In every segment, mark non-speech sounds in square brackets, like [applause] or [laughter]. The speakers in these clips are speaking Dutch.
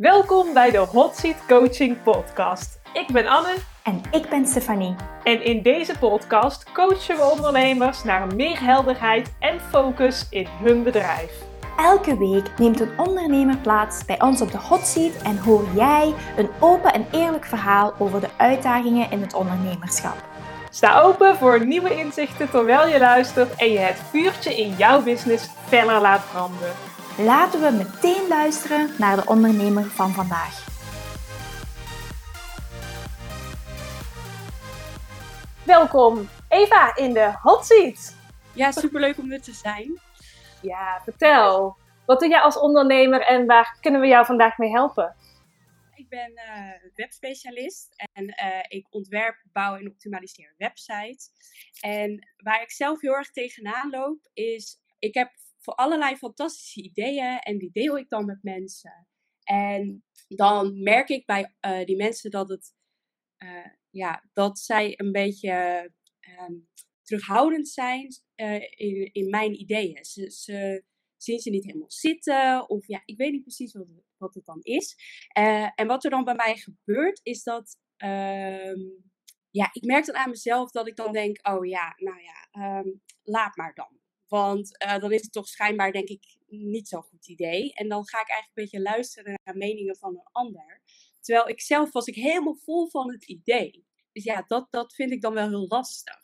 Welkom bij de Hot Seat Coaching Podcast. Ik ben Anne En ik ben Stefanie. en in deze podcast coachen we ondernemers naar meer helderheid en focus in hun bedrijf. Elke week neemt een ondernemer plaats bij ons op de hot seat en hoor jij een open en eerlijk verhaal over de uitdagingen in het ondernemerschap. Sta open voor nieuwe inzichten terwijl je luistert en je het vuurtje in jouw business feller laat branden. Laten we meteen luisteren naar de ondernemer van vandaag. Welkom Eva in de Hot Seat. Ja, superleuk om er te zijn. Ja, vertel. Wat doe jij als ondernemer en waar kunnen we jou vandaag mee helpen? Ik ben eh, webspecialist en eh, ik ontwerp, bouw en optimaliseer websites. En waar ik zelf heel erg tegenaan loop, is ik heb voor allerlei fantastische ideeën en die deel ik dan met mensen. En dan merk ik bij eh, die mensen dat het, eh, ja, dat zij een beetje ehm, terughoudend zijn eh, in, in mijn ideeën. Ze, ze zien ze niet helemaal zitten of ja, ik weet niet precies wat, wat het dan is. En wat er dan bij mij gebeurt is dat, ehm, ja, ik merk dan aan mezelf dat ik dan denk, oh ja, nou ja, ehm, laat maar dan. Want eh, dan is het toch schijnbaar, denk ik, niet zo'n goed idee. En dan ga ik eigenlijk een beetje luisteren naar meningen van een ander. Terwijl ik zelf was ik helemaal vol van het idee. Dus ja, dat, dat vind ik dan wel heel lastig.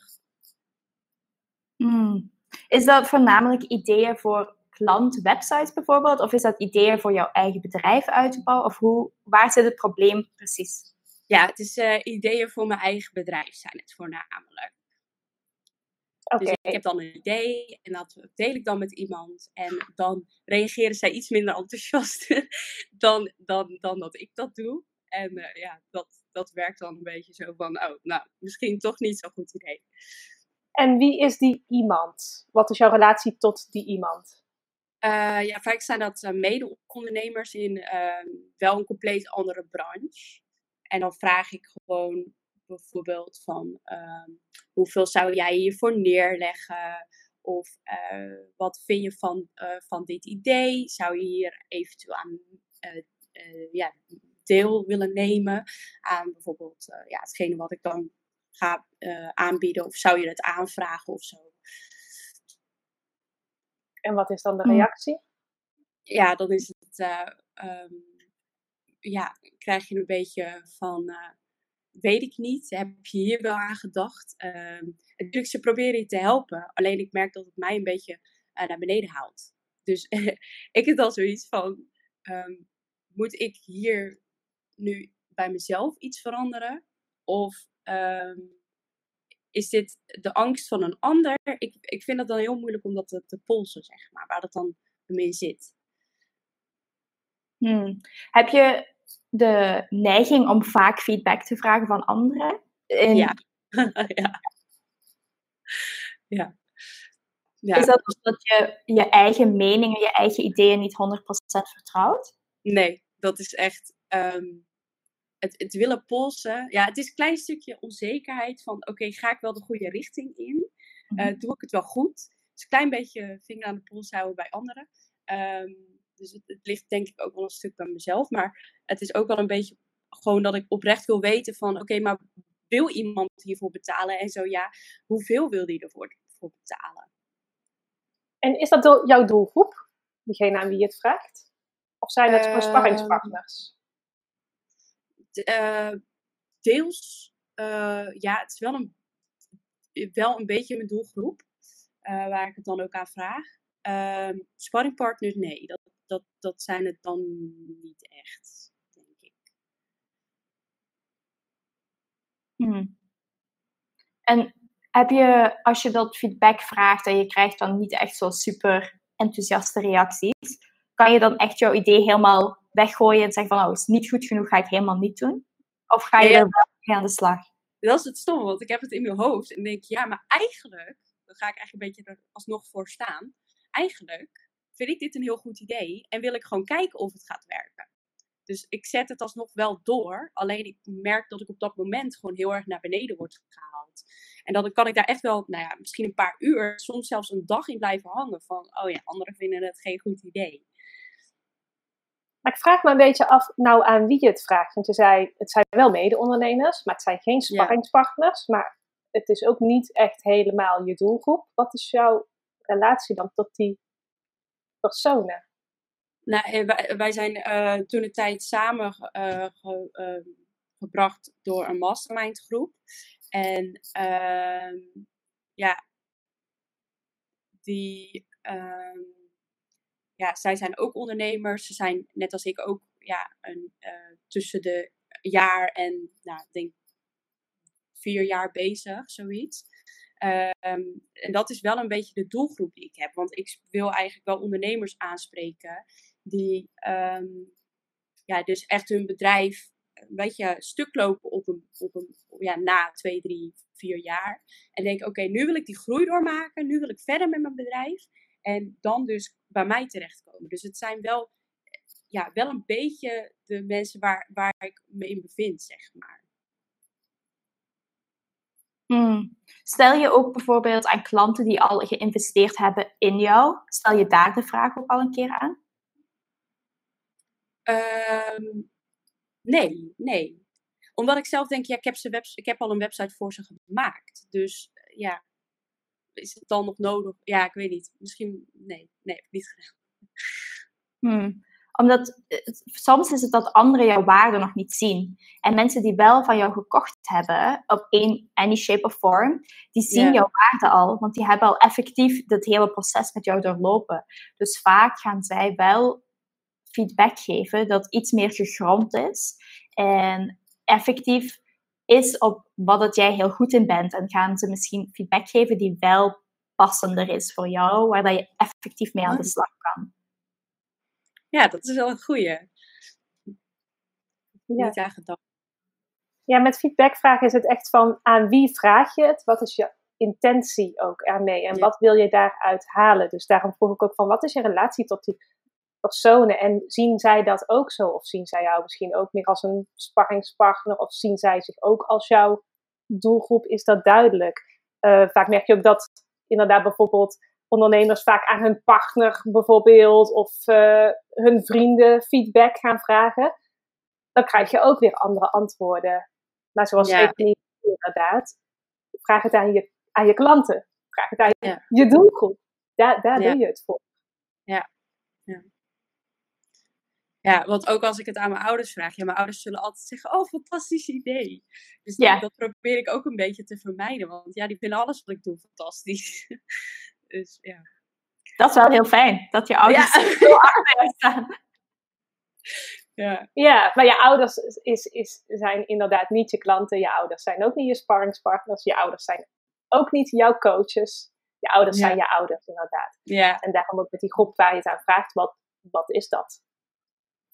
Hmm. Is dat voornamelijk ideeën voor klantwebsites bijvoorbeeld? Of is dat ideeën voor jouw eigen bedrijf uit te bouwen? Of hoe, waar zit het probleem precies? Ja, het is eh, ideeën voor mijn eigen bedrijf zijn het voornamelijk. Dus ik heb dan een idee en dat deel ik dan met iemand. En dan reageren zij iets minder enthousiast [laughs] dan, dan, dan dat ik dat doe. En eh, ja, dat, dat werkt dan een beetje zo van, oh, nou, misschien toch niet zo'n goed idee. en wie is die iemand? Wat is jouw relatie tot die iemand? Eh, ja, vaak zijn dat eh, mede-ondernemers in ehm, wel een compleet andere branche. En dan vraag ik gewoon bijvoorbeeld van ehm, hoeveel zou jij hiervoor neerleggen? Of eh, wat vind je van, eh, van dit idee? Zou je hier eventueel aan eh, ja, deel willen nemen? Aan bijvoorbeeld ja, hetgene wat ik dan ga aanbieden? Of zou je het aanvragen of zo? En wat is dan de Hmm. reactie? ja, dan is het, ehm, ja, krijg je een beetje van, weet ik niet, heb je hier wel aan gedacht? Ehm, natuurlijk, ze proberen je te helpen, alleen ik merk dat het mij een beetje eh, naar beneden haalt. Dus [laughs] ik heb dan zoiets van, ehm, moet ik hier nu bij mezelf iets veranderen? Of ehm, is dit de angst van een ander? Ik, ik vind het dan heel moeilijk om dat te, polsen, zeg maar, waar dat dan in zit. Hmm. Heb je de neiging om vaak feedback te vragen van anderen? Ja. [laughs] ja. Ja. Ja. Is dat omdat je je eigen meningen, je eigen ideeën niet 100% vertrouwt? Nee, dat is echt ehm, het, het willen polsen. Ja, het is een klein stukje onzekerheid van, oké, ga ik wel de goede richting in? Eh, Mhm. doe ik het wel goed? Dus een klein beetje vinger aan de pols houden bij anderen. Ehm, dus het, het ligt denk ik ook wel een stuk bij mezelf. Maar het is ook wel een beetje gewoon dat ik oprecht wil weten van, oké, maar wil iemand hiervoor betalen? En zo ja, hoeveel wil die ervoor voor betalen? En is dat jouw doelgroep? Diegene aan wie je het vraagt? Of zijn het gewoon sparringspartners? D- eh, deels, eh, ja, het is wel een, wel een beetje mijn doelgroep, eh, waar ik het dan ook aan vraag. Ehm sparringpartners, nee, dat, dat, dat zijn het dan niet echt, denk ik. Hmm. En heb je, als je dat feedback vraagt en je krijgt dan niet echt zo super enthousiaste reacties, kan je dan echt jouw idee helemaal weggooien en zeggen van, oh, is niet goed genoeg, ga ik helemaal niet doen? Of ga je Ja. er wel mee aan de slag? Dat is het stomme, want ik heb het in mijn hoofd en denk, ja, maar eigenlijk, dan ga ik eigenlijk een beetje er alsnog voor staan. Eigenlijk vind ik dit een heel goed idee en wil ik gewoon kijken of het gaat werken. Dus ik zet het alsnog wel door, alleen ik merk dat ik op dat moment gewoon heel erg naar beneden word gehaald. En dan kan ik daar echt wel, nou ja, misschien een paar uur, soms zelfs een dag in blijven hangen van, oh ja, anderen vinden het geen goed idee. Maar ik vraag me een beetje af, nou aan wie je het vraagt. Want je zei, het zijn wel mede-ondernemers, maar het zijn geen sparringspartners. Maar het is ook niet echt helemaal je doelgroep. Wat is jouw relatie dan tot die personen? Nou, eh, wij, zijn uh, toen de tijd samen uh, gebracht door een mastermind groep. En ehm, ja, die, ehm, ja, zij zijn ook ondernemers. Ze zijn net als ik ook ja, een, tussen de jaar en, nou, denk vier jaar bezig, zoiets. Ehm, en dat is wel een beetje de doelgroep die ik heb. Want ik wil eigenlijk wel ondernemers aanspreken die um, ja, dus echt hun bedrijf een beetje stuk lopen op een, op een, ja, na twee, drie, vier jaar. En denken, oké, nu wil ik die groei doormaken. Nu wil ik verder met mijn bedrijf. En dan dus bij mij terechtkomen. Dus het zijn wel, ja, wel een beetje de mensen waar, waar ik me in bevind, zeg maar. Hmm. Stel je ook bijvoorbeeld aan klanten die al geïnvesteerd hebben in jou, stel je daar de vraag ook al een keer aan? Ehm, nee, nee. Omdat ik zelf denk, ja, ik heb, ze webs ik heb al een website voor ze gemaakt. Dus ja, is het dan nog nodig? Ja, ik weet niet. Misschien, nee, nee, heb ik niet gedaan. Hmm omdat soms is het dat anderen jouw waarde nog niet zien. En mensen die wel van jou gekocht hebben, op een, any shape of form, die zien jouw waarde al. Want die hebben al effectief het hele proces met jou doorlopen. Dus vaak gaan zij wel feedback geven dat iets meer gegrond is. En effectief is op wat het jij heel goed in bent. En gaan ze misschien feedback geven die wel passender is voor jou, waar dat je effectief mee aan de slag kan. Ja, dat is wel een goeie. Ja. Niet aan gedacht. Ja, met feedbackvragen is het echt van aan wie vraag je het? Wat is je intentie ook ermee? En wat wil je daaruit halen? Dus daarom vroeg ik ook van wat is je relatie tot die personen? En zien zij dat ook zo? Of zien zij jou misschien ook meer als een sparringspartner? Of zien zij zich ook als jouw doelgroep? Is dat duidelijk? Uh, vaak merk je ook dat inderdaad bijvoorbeeld ondernemers vaak aan hun partner bijvoorbeeld of uh, hun vrienden feedback gaan vragen, dan krijg je ook weer andere antwoorden. Maar zoals ja. ik niet inderdaad, vraag het aan je, aan je klanten. Vraag het aan je, je doelgroep. Daar, daar doe je het voor. Ja. ja. Ja, want ook als ik het aan mijn ouders vraag, ja, mijn ouders zullen altijd zeggen: Oh, fantastisch idee. Dus ja. dat probeer ik ook een beetje te vermijden, want ja, die vinden alles wat ik doe fantastisch. [laughs] Dus ja. Dat is wel heel fijn, dat je ouders ja. [laughs] achter staan. [laughs] Ja. ja, maar je ouders is, is, zijn inderdaad niet je klanten. Je ouders zijn ook niet je sparringspartners. Je ouders zijn ook niet jouw coaches. Je ouders zijn je ouders, inderdaad. Ja. En daarom ook met die groep waar je het aan vraagt, wat, wat is dat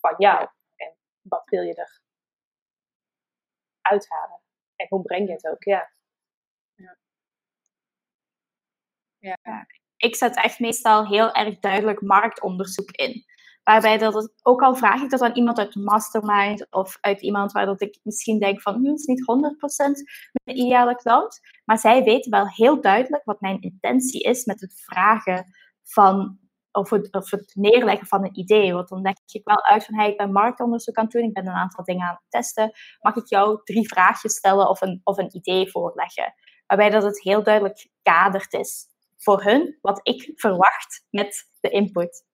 van jou? En wat wil je er uithalen? En hoe breng je het ook, ja. Ja. Ik zet echt meestal heel erg duidelijk marktonderzoek in. Waarbij dat ook al vraag ik dat aan iemand uit de mastermind of uit iemand waar dat ik misschien denk van, hm, het is niet 100% mijn ideale klant. Maar zij weten wel heel duidelijk wat mijn intentie is met het vragen van, of het, of het neerleggen van een idee. Want dan denk ik wel uit van, hey, ik ben marktonderzoek aan het doen, ik ben een aantal dingen aan het testen. Mag ik jou drie vraagjes stellen of een, of een idee voorleggen? Waarbij dat het heel duidelijk gekaderd is voor hun wat ik verwacht met de input.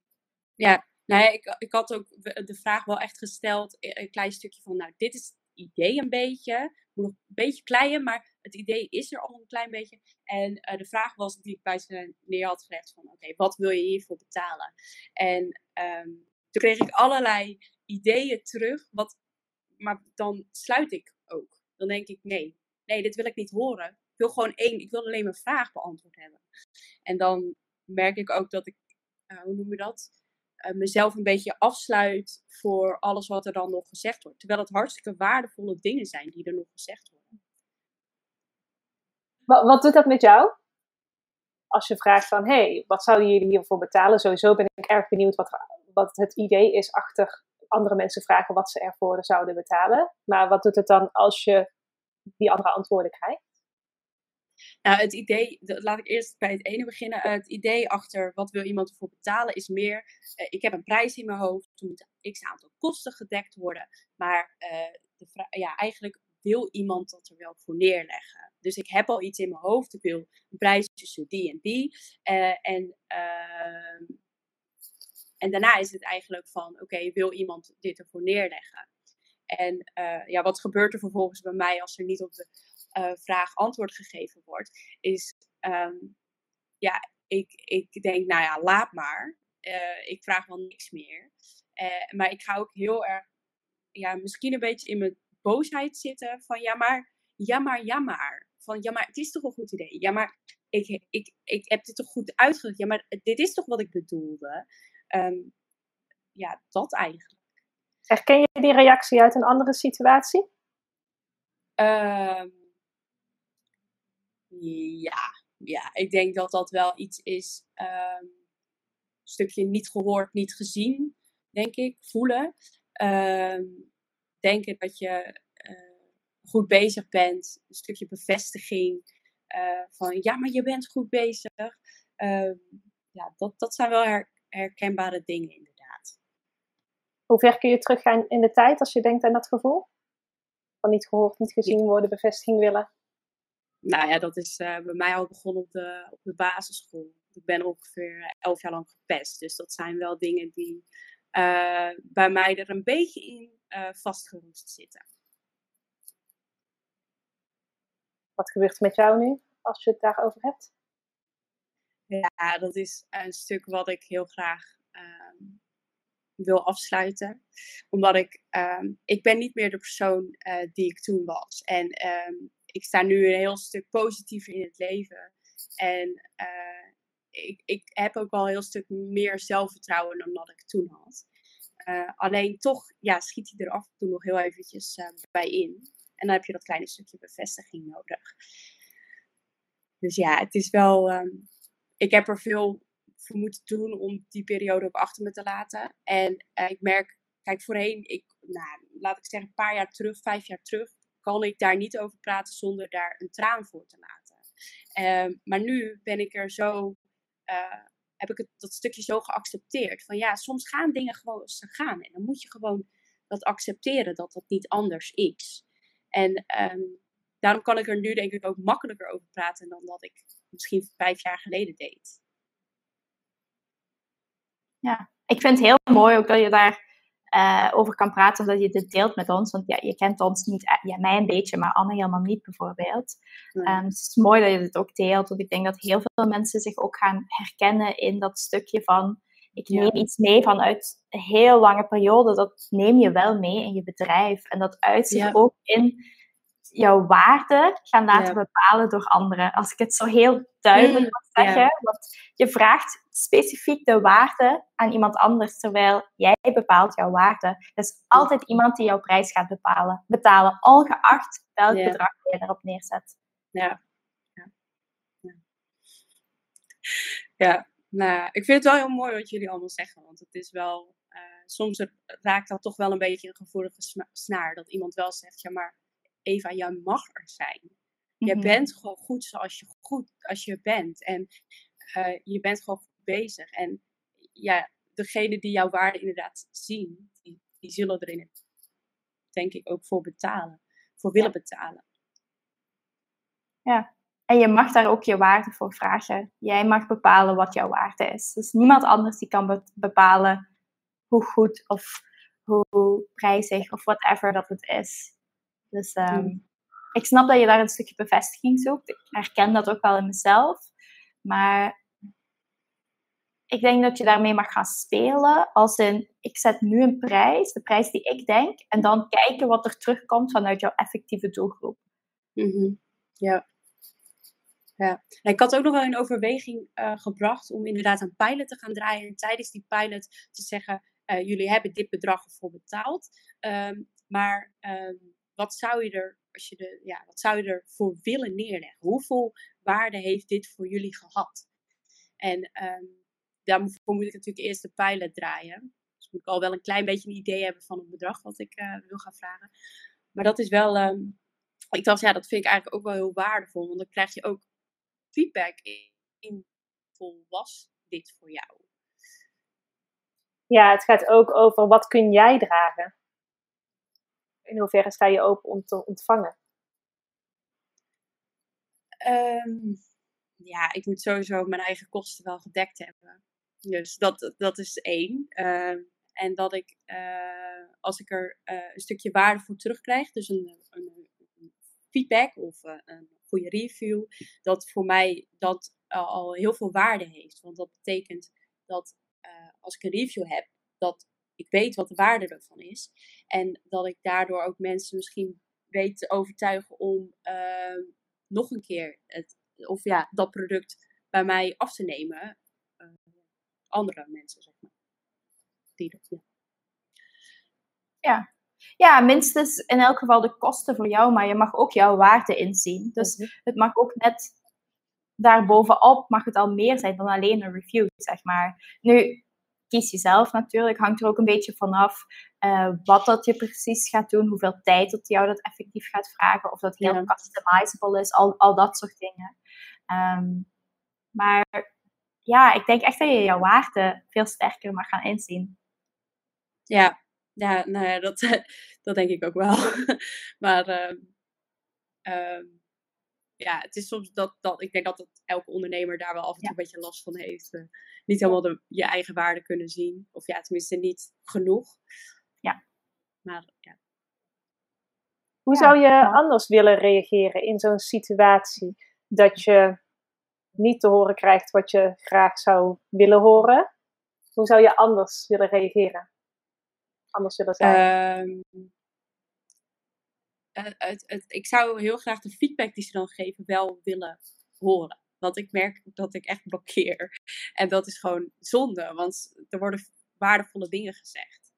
Ja, nou ja, ik, ik had ook de vraag wel echt gesteld, een klein stukje van, nou, dit is het idee een beetje, moet nog een beetje kleien, maar het idee is er al een klein beetje. En uh, de vraag was die ik bij ze neer had gelegd van, oké, wat wil je hiervoor betalen? En um, toen kreeg ik allerlei ideeën terug, wat, maar dan sluit ik ook. Dan denk ik, nee, nee, dit wil ik niet horen wil gewoon één, ik wil alleen mijn vraag beantwoord hebben. En dan merk ik ook dat ik, uh, hoe noem je dat? Uh, mezelf een beetje afsluit voor alles wat er dan nog gezegd wordt. Terwijl het hartstikke waardevolle dingen zijn die er nog gezegd worden. Wat, wat doet dat met jou? Als je vraagt van, hé, hey, wat zouden jullie hiervoor betalen? Sowieso ben ik erg benieuwd wat, wat het idee is achter andere mensen vragen wat ze ervoor zouden betalen. Maar wat doet het dan als je die andere antwoorden krijgt? Nou, het idee, laat ik eerst bij het ene beginnen. het idee achter wat wil iemand ervoor betalen is meer, uh, ik heb een prijs in mijn hoofd, er moet x aantal kosten gedekt worden, maar uh, de ja, eigenlijk wil iemand dat er wel voor neerleggen. Dus ik heb al iets in mijn hoofd, ik wil een prijs tussen die en die. En, ehm, en daarna is het eigenlijk van, oké, wil iemand dit ervoor neerleggen? En ja, wat gebeurt er vervolgens bij mij als er niet op de uh, vraag antwoord gegeven wordt, is um, ja, ik, ik denk, nou ja, laat maar. Uh, ik vraag wel niks meer. Uh, maar ik ga ook heel erg, ja, misschien een beetje in mijn boosheid zitten van ja, maar, ja, maar, ja, maar. Van ja, maar het is toch een goed idee. Ja, maar ik, ik, ik heb dit toch goed uitgelegd. Ja, maar dit is toch wat ik bedoelde. Um, ja, dat eigenlijk. Herken je die reactie uit een andere situatie? Um, ja, ja, ik denk dat dat wel iets is. Um, een stukje niet gehoord, niet gezien, denk ik. Voelen. Um, denken dat je uh, goed bezig bent. Een stukje bevestiging. Uh, van ja, maar je bent goed bezig. Um, ja, dat, dat zijn wel her, herkenbare dingen, inderdaad. Hoe ver kun je teruggaan in de tijd als je denkt aan dat gevoel? Van niet gehoord, niet gezien worden, bevestiging willen? Nou ja, dat is uh, bij mij al begonnen op de, op de basisschool. Ik ben ongeveer elf jaar lang gepest. Dus dat zijn wel dingen die uh, bij mij er een beetje in uh, vastgeroest zitten. Wat gebeurt er met jou nu als je het daarover hebt? Ja, dat is een stuk wat ik heel graag uh, wil afsluiten. Omdat ik, uh, ik ben niet meer de persoon uh, die ik toen was. En ehm, ik sta nu een heel stuk positiever in het leven. En uh, ik, ik heb ook wel een heel stuk meer zelfvertrouwen dan dat ik toen had. Uh, alleen toch ja, schiet hij er af en toe nog heel eventjes uh, bij in. En dan heb je dat kleine stukje bevestiging nodig. Dus ja, het is wel. Um, ik heb er veel voor moeten doen om die periode ook achter me te laten. En ik merk, kijk, voorheen, ik, nou, laat ik zeggen, een paar jaar terug, vijf jaar terug, kan ik daar niet over praten zonder daar een traan voor te laten. Uh, maar nu ben ik er zo, uh, heb ik het, dat stukje zo geaccepteerd. Van ja, soms gaan dingen gewoon als ze gaan. En dan moet je gewoon dat accepteren dat dat niet anders is. En um, daarom kan ik er nu denk ik ook makkelijker over praten dan dat ik misschien vijf jaar geleden deed. Ja, ik vind het heel mooi ook dat je daar uh, over kan praten, dat je dit deelt met ons. Want ja, je kent ons niet, eh, ja, mij een beetje, maar Anne helemaal niet bijvoorbeeld. Nee. Um, dus het is mooi dat je dit ook deelt, want ik denk dat heel veel mensen zich ook gaan herkennen in dat stukje van, ik neem ja. iets mee vanuit een heel lange periode, dat neem je wel mee in je bedrijf. En dat uitzicht ja. ook in jouw waarde gaan laten ja. bepalen door anderen. Als ik het zo heel duidelijk mm, mag zeggen. Ja. Want je vraagt specifiek de waarde aan iemand anders, terwijl jij bepaalt jouw waarde. Dus altijd iemand die jouw prijs gaat bepalen, betalen, ongeacht welk ja. bedrag je erop neerzet. Ja. Ja, nou, ik vind het wel heel mooi wat jullie allemaal zeggen, want het is wel, uh, soms raakt dat toch wel een beetje een gevoelige snaar, dat iemand wel zegt, ja maar Eva, jij mag er zijn. Je mm-hmm. bent gewoon goed zoals je goed als je bent. En uh, je bent gewoon goed bezig. En ja, degene die jouw waarde inderdaad zien, die, die zullen er in het, denk ik ook voor betalen. Voor willen ja. betalen. Ja, en je mag daar ook je waarde voor vragen. Jij mag bepalen wat jouw waarde is. Dus niemand anders die kan be bepalen hoe goed of hoe prijzig of whatever dat het is. Dus um, mm. ik snap dat je daar een stukje bevestiging zoekt. Ik herken dat ook wel in mezelf. Maar ik denk dat je daarmee mag gaan spelen. Als in, ik zet nu een prijs, de prijs die ik denk, en dan kijken wat er terugkomt vanuit jouw effectieve doelgroep. Mm -hmm. Ja. Ja. Ik had ook nog wel in overweging uh, gebracht om inderdaad een pilot te gaan draaien. En tijdens die pilot te zeggen: uh, jullie hebben dit bedrag ervoor betaald. Um, maar um, wat zou je er, als je de, ja, wat zou je ervoor willen neerleggen? Hoeveel waarde heeft dit voor jullie gehad? En um, daarvoor moet ik natuurlijk eerst de pilot draaien. Dus moet ik al wel een klein beetje een idee hebben van het bedrag wat ik uh, wil gaan vragen. Maar dat is wel, um, ik dacht, ja, dat vind ik eigenlijk ook wel heel waardevol. Want dan krijg je ook feedback in was dit voor jou? Ja, het gaat ook over wat kun jij dragen? In hoeverre sta je open om te ontvangen? Ehm, ja, ik moet sowieso mijn eigen kosten wel gedekt hebben. Dus dat, dat is één. Ehm, en dat ik, uh, als ik er uh, een stukje waarde voor terugkrijg, dus een, een, een feedback of uh, een goede review, dat voor mij dat al heel veel waarde heeft. Want dat betekent dat als ik een review heb, dat ik weet wat de waarde ervan is. En dat ik daardoor ook mensen misschien weet te overtuigen om ehm, nog een keer het, of ja, dat product bij mij af te nemen. andere mensen, zeg maar ja. ja. Ja, minstens in elk geval de kosten voor jou, maar je mag ook jouw waarde inzien. Dus mhm. het mag ook net daarbovenop mag het al meer zijn dan alleen een review, zeg maar. Nu, kies je zelf natuurlijk, hangt er ook een beetje vanaf uh, wat dat je precies gaat doen, hoeveel tijd dat jou dat effectief gaat vragen, of dat heel customizable is, al, al dat soort dingen. Ehm, maar ja, ik denk echt dat je jouw waarde veel sterker mag gaan inzien. Ja, ja, nou ja, dat, [laughs] dat denk ik ook wel. [laughs] maar uh, uh, ja, het is soms dat, dat ik denk dat, dat elke ondernemer daar wel af en toe een beetje last van heeft. Uh, niet helemaal de, je eigen waarde kunnen zien. Of ja, tenminste niet genoeg. Ja. Maar ja. Hoe zou je anders willen reageren in zo'n situatie? Dat je niet te horen krijgt wat je graag zou willen horen. Hoe zou je anders willen reageren? anders willen zijn? Um, het, het, ik zou heel graag de feedback die ze dan geven wel willen horen. Want ik merk dat ik echt blokkeer. En dat is gewoon zonde, want er worden waardevolle dingen gezegd.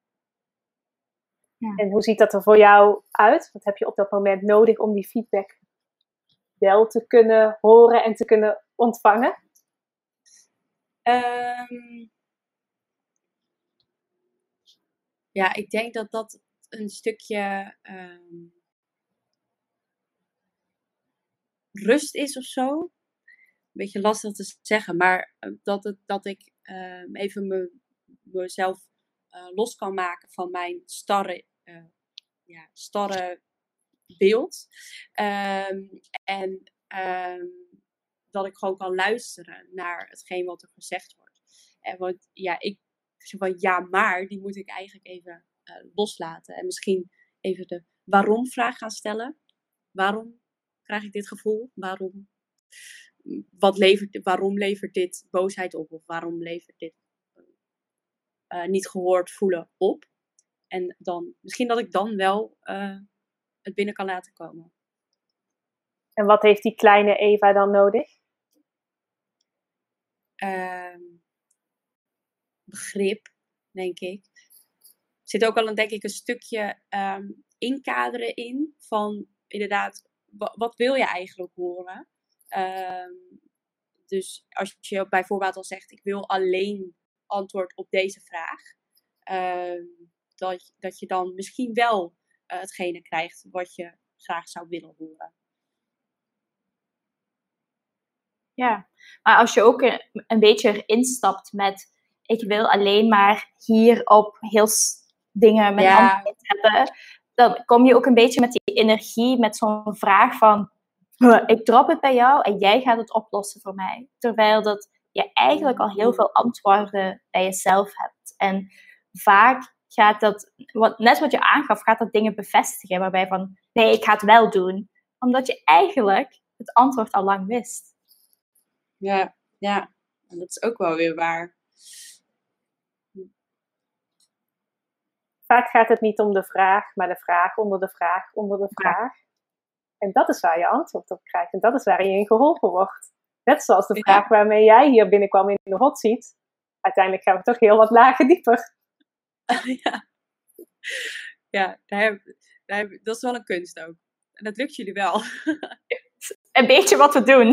Ja. En hoe ziet dat er voor jou uit? Wat heb je op dat moment nodig om die feedback wel te kunnen horen en te kunnen ontvangen? Um, ja, ik denk dat dat een stukje ehm, rust is of zo. Een beetje lastig te zeggen, maar eh, dat, het, dat ik ehm, even me, mezelf uh, los kan maken van mijn starre, uh, ja, starre beeld. Um, en dat ik gewoon kan luisteren naar hetgeen wat er gezegd wordt. En want ja, ik van ja, maar, die moet ik eigenlijk even loslaten. En misschien even de waarom-vraag gaan stellen. Waarom krijg ik dit gevoel? Waarom, wat levert, waarom levert dit boosheid op? Of waarom levert dit uh, niet gehoord voelen op? En dan, misschien dat ik dan wel uh, het binnen kan laten komen. En wat heeft die kleine Eva dan nodig? Uh, begrip, denk ik. Er zit ook al een, denk ik, een stukje um, inkaderen in van inderdaad, wat wil je eigenlijk horen? Um, dus als je bijvoorbeeld al zegt, ik wil alleen antwoord op deze vraag, um, dat, dat je dan misschien wel uh, hetgene krijgt wat je graag zou willen horen. Ja, maar als je ook een, een beetje erin stapt met ik wil alleen maar hierop heel dingen met ja. hebben. Dan kom je ook een beetje met die energie, met zo'n vraag van, ik drop het bij jou en jij gaat het oplossen voor mij. Terwijl dat je eigenlijk al heel veel antwoorden bij jezelf hebt. En vaak gaat dat, net wat je aangaf, gaat dat dingen bevestigen waarbij van, nee, ik ga het wel doen. Omdat je eigenlijk het antwoord al lang wist. Ja, ja. En dat is ook wel weer waar. Vaak gaat het niet om de vraag, maar de vraag onder de vraag onder de vraag. En dat is waar je antwoord op krijgt. En dat is waar je in geholpen wordt. Net zoals de vraag waarmee jij hier binnenkwam in de hot seat. Uiteindelijk gaan we toch heel wat lager dieper. [laughs] Ja, ja daar daar dat is wel een kunst ook. En dat lukt jullie wel. [laughs] Een beetje wat we doen.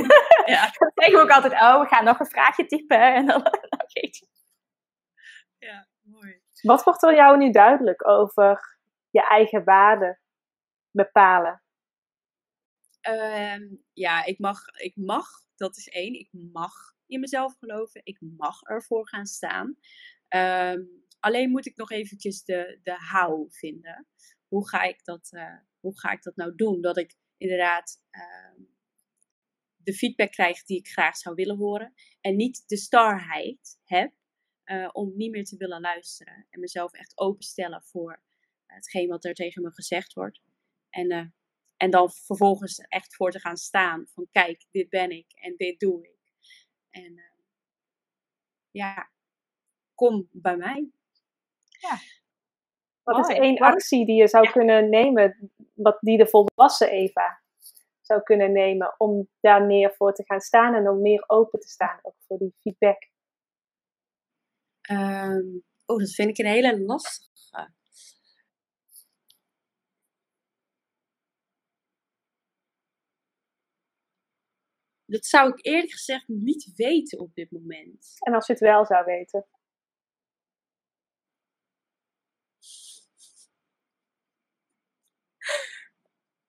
Ja. [laughs] Dan zeggen we ook altijd, oh, we gaan nog een vraagje typen. En dan, je. Wat wordt er jou nu duidelijk over je eigen waarde bepalen? Uh, ja, ik mag, ik mag Dat is één. Ik mag in mezelf geloven. Ik mag ervoor gaan staan. Ehm, alleen moet ik nog eventjes de, de how vinden. Hoe ga, ik dat, uh, hoe ga ik dat nou doen? Dat ik inderdaad uh, de feedback krijg die ik graag zou willen horen. En niet de starheid heb uh, om niet meer te willen luisteren. En mezelf echt openstellen voor hetgeen wat er tegen me gezegd wordt. En, uh, en dan vervolgens echt voor te gaan staan. Van kijk, dit ben ik en dit doe ik. En uh, ja, kom bij mij. Ja. Wat is één actie die je zou ja. kunnen nemen, wat die de volwassen Eva zou kunnen nemen om daar meer voor te gaan staan en om meer open te staan, ook voor die feedback? Um, oh, dat vind ik een hele lastige. Dat zou ik eerlijk gezegd niet weten op dit moment. En als je het wel zou weten?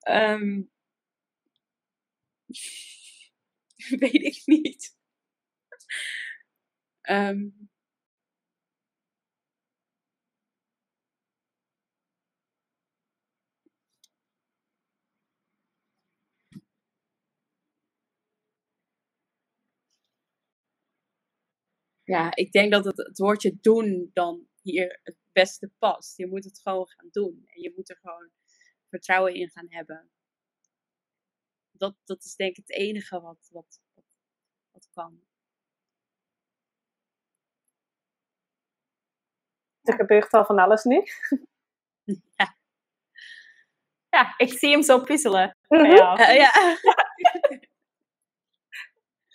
Um, [laughs] weet ik niet. Um, ja, ik denk dat het, het woordje doen dan hier het beste past. Je moet het gewoon gaan doen. En je moet er gewoon vertrouwen in gaan hebben. Dat, dat is denk ik het enige wat, wat, wat, wat kan. Er gebeurt al van alles nu. [laughs] Ja. Ja, ik zie hem zo puzzelen. Mm -hmm. ja. Uh, ja. [laughs]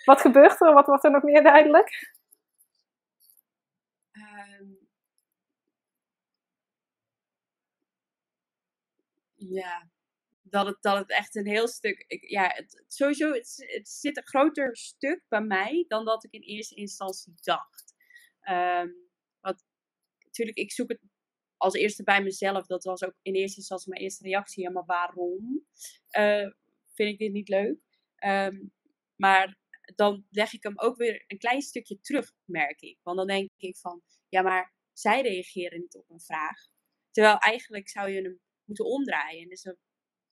[laughs] wat gebeurt er? Wat wordt er nog meer duidelijk? Um, ja, dat het, dat het echt een heel stuk. Ik, ja, het, sowieso, het, zit een groter stuk bij mij dan dat ik in eerste instantie dacht. Um, want natuurlijk, ik zoek het als eerste bij mezelf. Dat was ook in eerste instantie mijn eerste reactie. Ja, maar waarom uh, vind ik dit niet leuk? Um, maar dan leg ik hem ook weer een klein stukje terug, merk ik. Want dan denk ik van, ja, maar zij reageren niet op een vraag. Terwijl eigenlijk zou je hem moeten omdraaien. Dus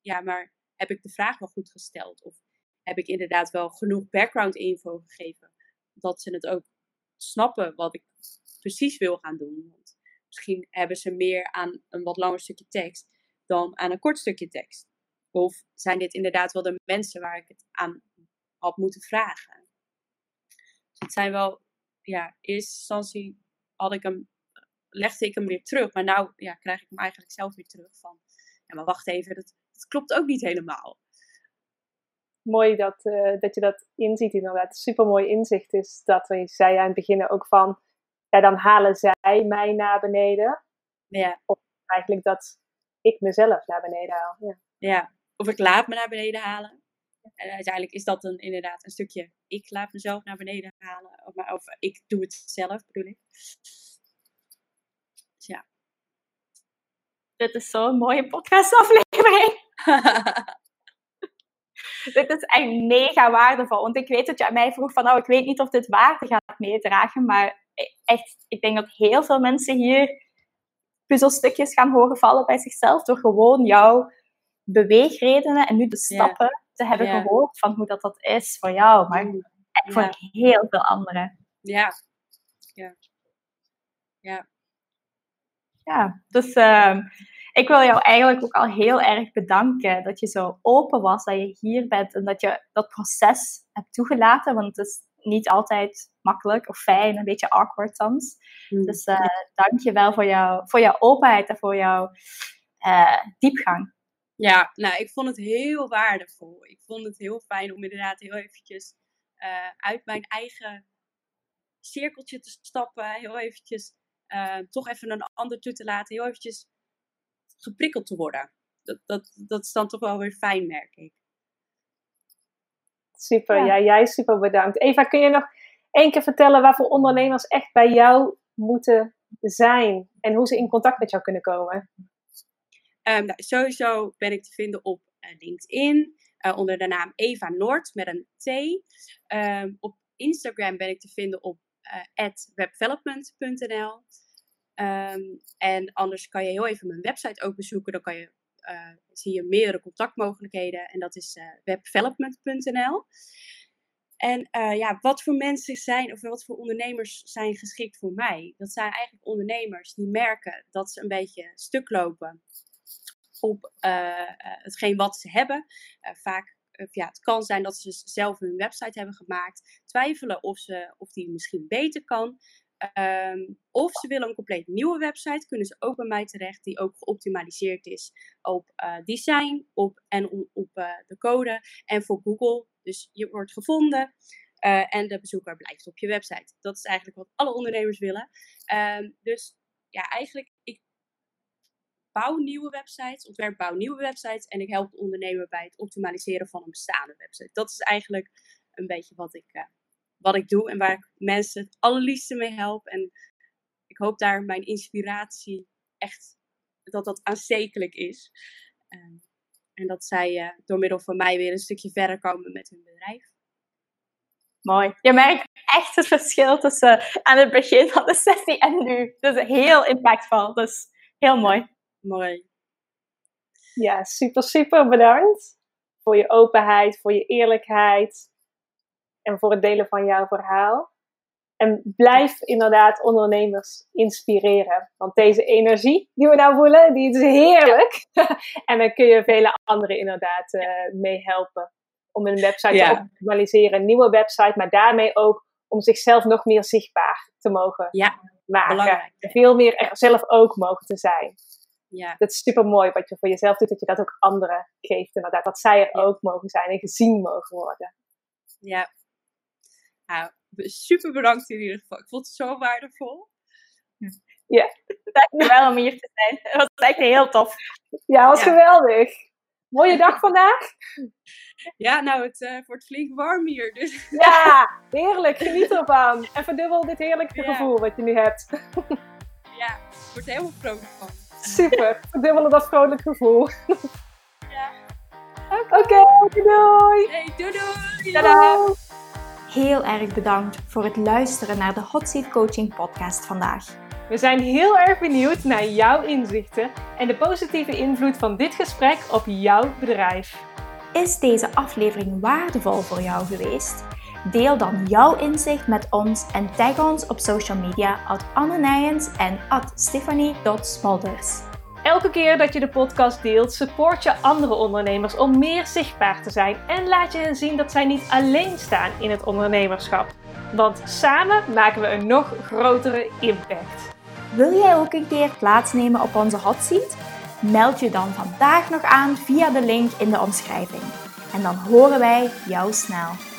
ja, maar heb ik de vraag wel goed gesteld? Of heb ik inderdaad wel genoeg background info gegeven? Dat ze het ook snappen wat ik precies wil gaan doen. Want misschien hebben ze meer aan een wat langer stukje tekst dan aan een kort stukje tekst. Of zijn dit inderdaad wel de mensen waar ik het aan had moeten vragen? Dus het zijn wel, ja, in eerste instantie had ik hem, legde ik hem weer terug. Maar nu ja, krijg ik hem eigenlijk zelf weer terug van, ja, maar wacht even, dat, dat klopt ook niet helemaal. Mooi dat, uh, dat je dat inziet inderdaad. Super mooi inzicht is dat, we zei aan het begin ook van, ja, dan halen zij mij naar beneden. Ja. Of eigenlijk dat ik mezelf naar beneden haal. Ja. ja, of ik laat me naar beneden halen. En uiteindelijk is dat dan inderdaad een stukje, ik laat mezelf naar beneden halen. Of, of ik doe het zelf, bedoel ik. Dus ja. Dit is zo'n mooie podcastaflevering. [laughs] dit is echt mega waardevol. Want ik weet dat je aan mij vroeg van, nou, ik weet niet of dit waarde gaat meedragen. Maar echt, ik denk dat heel veel mensen hier puzzelstukjes gaan horen vallen bij zichzelf. Door gewoon jouw beweegredenen en nu de stappen te hebben gehoord van hoe dat, dat is voor jou. Maar echt voor heel veel anderen. Ja. Ja. Ja. Ja, dus uh, ik wil jou eigenlijk ook al heel erg bedanken dat je zo open was, dat je hier bent en dat je dat proces hebt toegelaten. Want het is niet altijd makkelijk of fijn, een beetje awkward soms. Mm. Dus uh, dank je wel voor, jou, voor jouw openheid en voor jouw uh, diepgang. Ja, nou, ik vond het heel waardevol. Ik vond het heel fijn om inderdaad heel eventjes uh, uit mijn eigen cirkeltje te stappen. Heel eventjes toch even een ander toe te laten. Heel eventjes geprikkeld te worden. Dat, dat, dat is dan toch wel weer fijn, merk ik. Super, ja. ja, jij super bedankt. Eva, kun je nog één keer vertellen waarvoor ondernemers echt bij jou moeten zijn? En hoe ze in contact met jou kunnen komen? Um, nou, sowieso ben ik te vinden op uh, LinkedIn. onder de naam Eva Noord met een T. Ehm, op Instagram ben ik te vinden op webdevelopment.nl. Ehm, en anders kan je heel even mijn website ook bezoeken. Dan kan je, zie je meerdere contactmogelijkheden. En dat is webdevelopment.nl. En uh, ja, wat voor mensen zijn, of wat voor ondernemers zijn geschikt voor mij? Dat zijn eigenlijk ondernemers die merken dat ze een beetje stuk lopen op uh, hetgeen wat ze hebben. vaak, ja, het kan zijn dat ze zelf hun website hebben gemaakt, twijfelen of, ze, of die misschien beter kan. Um, of ze willen een compleet nieuwe website, kunnen ze ook bij mij terecht, die ook geoptimaliseerd is op uh, design op, en op, uh, de code en voor Google. Dus je wordt gevonden uh, en de bezoeker blijft op je website. Dat is eigenlijk wat alle ondernemers willen. Um, dus ja, eigenlijk, ik bouw nieuwe websites, ontwerp bouw nieuwe websites en ik help de ondernemer bij het optimaliseren van een bestaande website. Dat is eigenlijk een beetje wat ik wat ik doe en waar ik mensen het allerliefste mee help. En ik hoop daar mijn inspiratie echt, dat dat aanstekelijk is. Uh, en dat zij uh, door middel van mij weer een stukje verder komen met hun bedrijf. Mooi. Je merkt echt het verschil tussen aan het begin van de sessie en nu. Dat is heel impactvol. Dus heel mooi. Mooi. Ja, super, super bedankt voor je openheid, voor je eerlijkheid, en voor het delen van jouw verhaal. En blijf inderdaad ondernemers inspireren. Want deze energie die we nou voelen, die is heerlijk. [laughs] en dan kun je vele anderen inderdaad uh, mee helpen. Om een website te optimaliseren, een nieuwe website, maar daarmee ook om zichzelf nog meer zichtbaar te mogen ja, maken. Belangrijk. Veel meer er zelf ook mogen te zijn. Ja. Dat is super mooi wat je voor jezelf doet, dat je dat ook anderen geeft. Inderdaad, dat zij er ook mogen zijn en gezien mogen worden. Ja, nou, super bedankt in ieder geval. Ik vond het zo waardevol. Ja. Dankjewel om hier te zijn. [laughs] Het was echt heel tof. Ja, het was geweldig. Mooie dag vandaag. Ja, nou, het uh, wordt flink warm hier. Dus. Ja, heerlijk. Geniet ervan. En verdubbel dit heerlijke gevoel wat je nu hebt. Ja, ik word er helemaal vrolijk van. Super. Verdubbelen dat vrolijk gevoel. Ja. Oké, okay. doei. Hey, doei doei. Tada. Heel erg bedankt voor het luisteren naar de Hot Seat Coaching podcast vandaag. We zijn heel erg benieuwd naar jouw inzichten en de positieve invloed van dit gesprek op jouw bedrijf. Is deze aflevering waardevol voor jou geweest? Deel dan jouw inzicht met ons en tag ons op social media at Anne Nijens en at Stephanie.smolders. Elke keer dat je de podcast deelt, support je andere ondernemers om meer zichtbaar te zijn en laat je hen zien dat zij niet alleen staan in het ondernemerschap. Want samen maken we een nog grotere impact. Wil jij ook een keer plaatsnemen op onze hot seat? Meld je dan vandaag nog aan via de link in de omschrijving. En dan horen wij jou snel.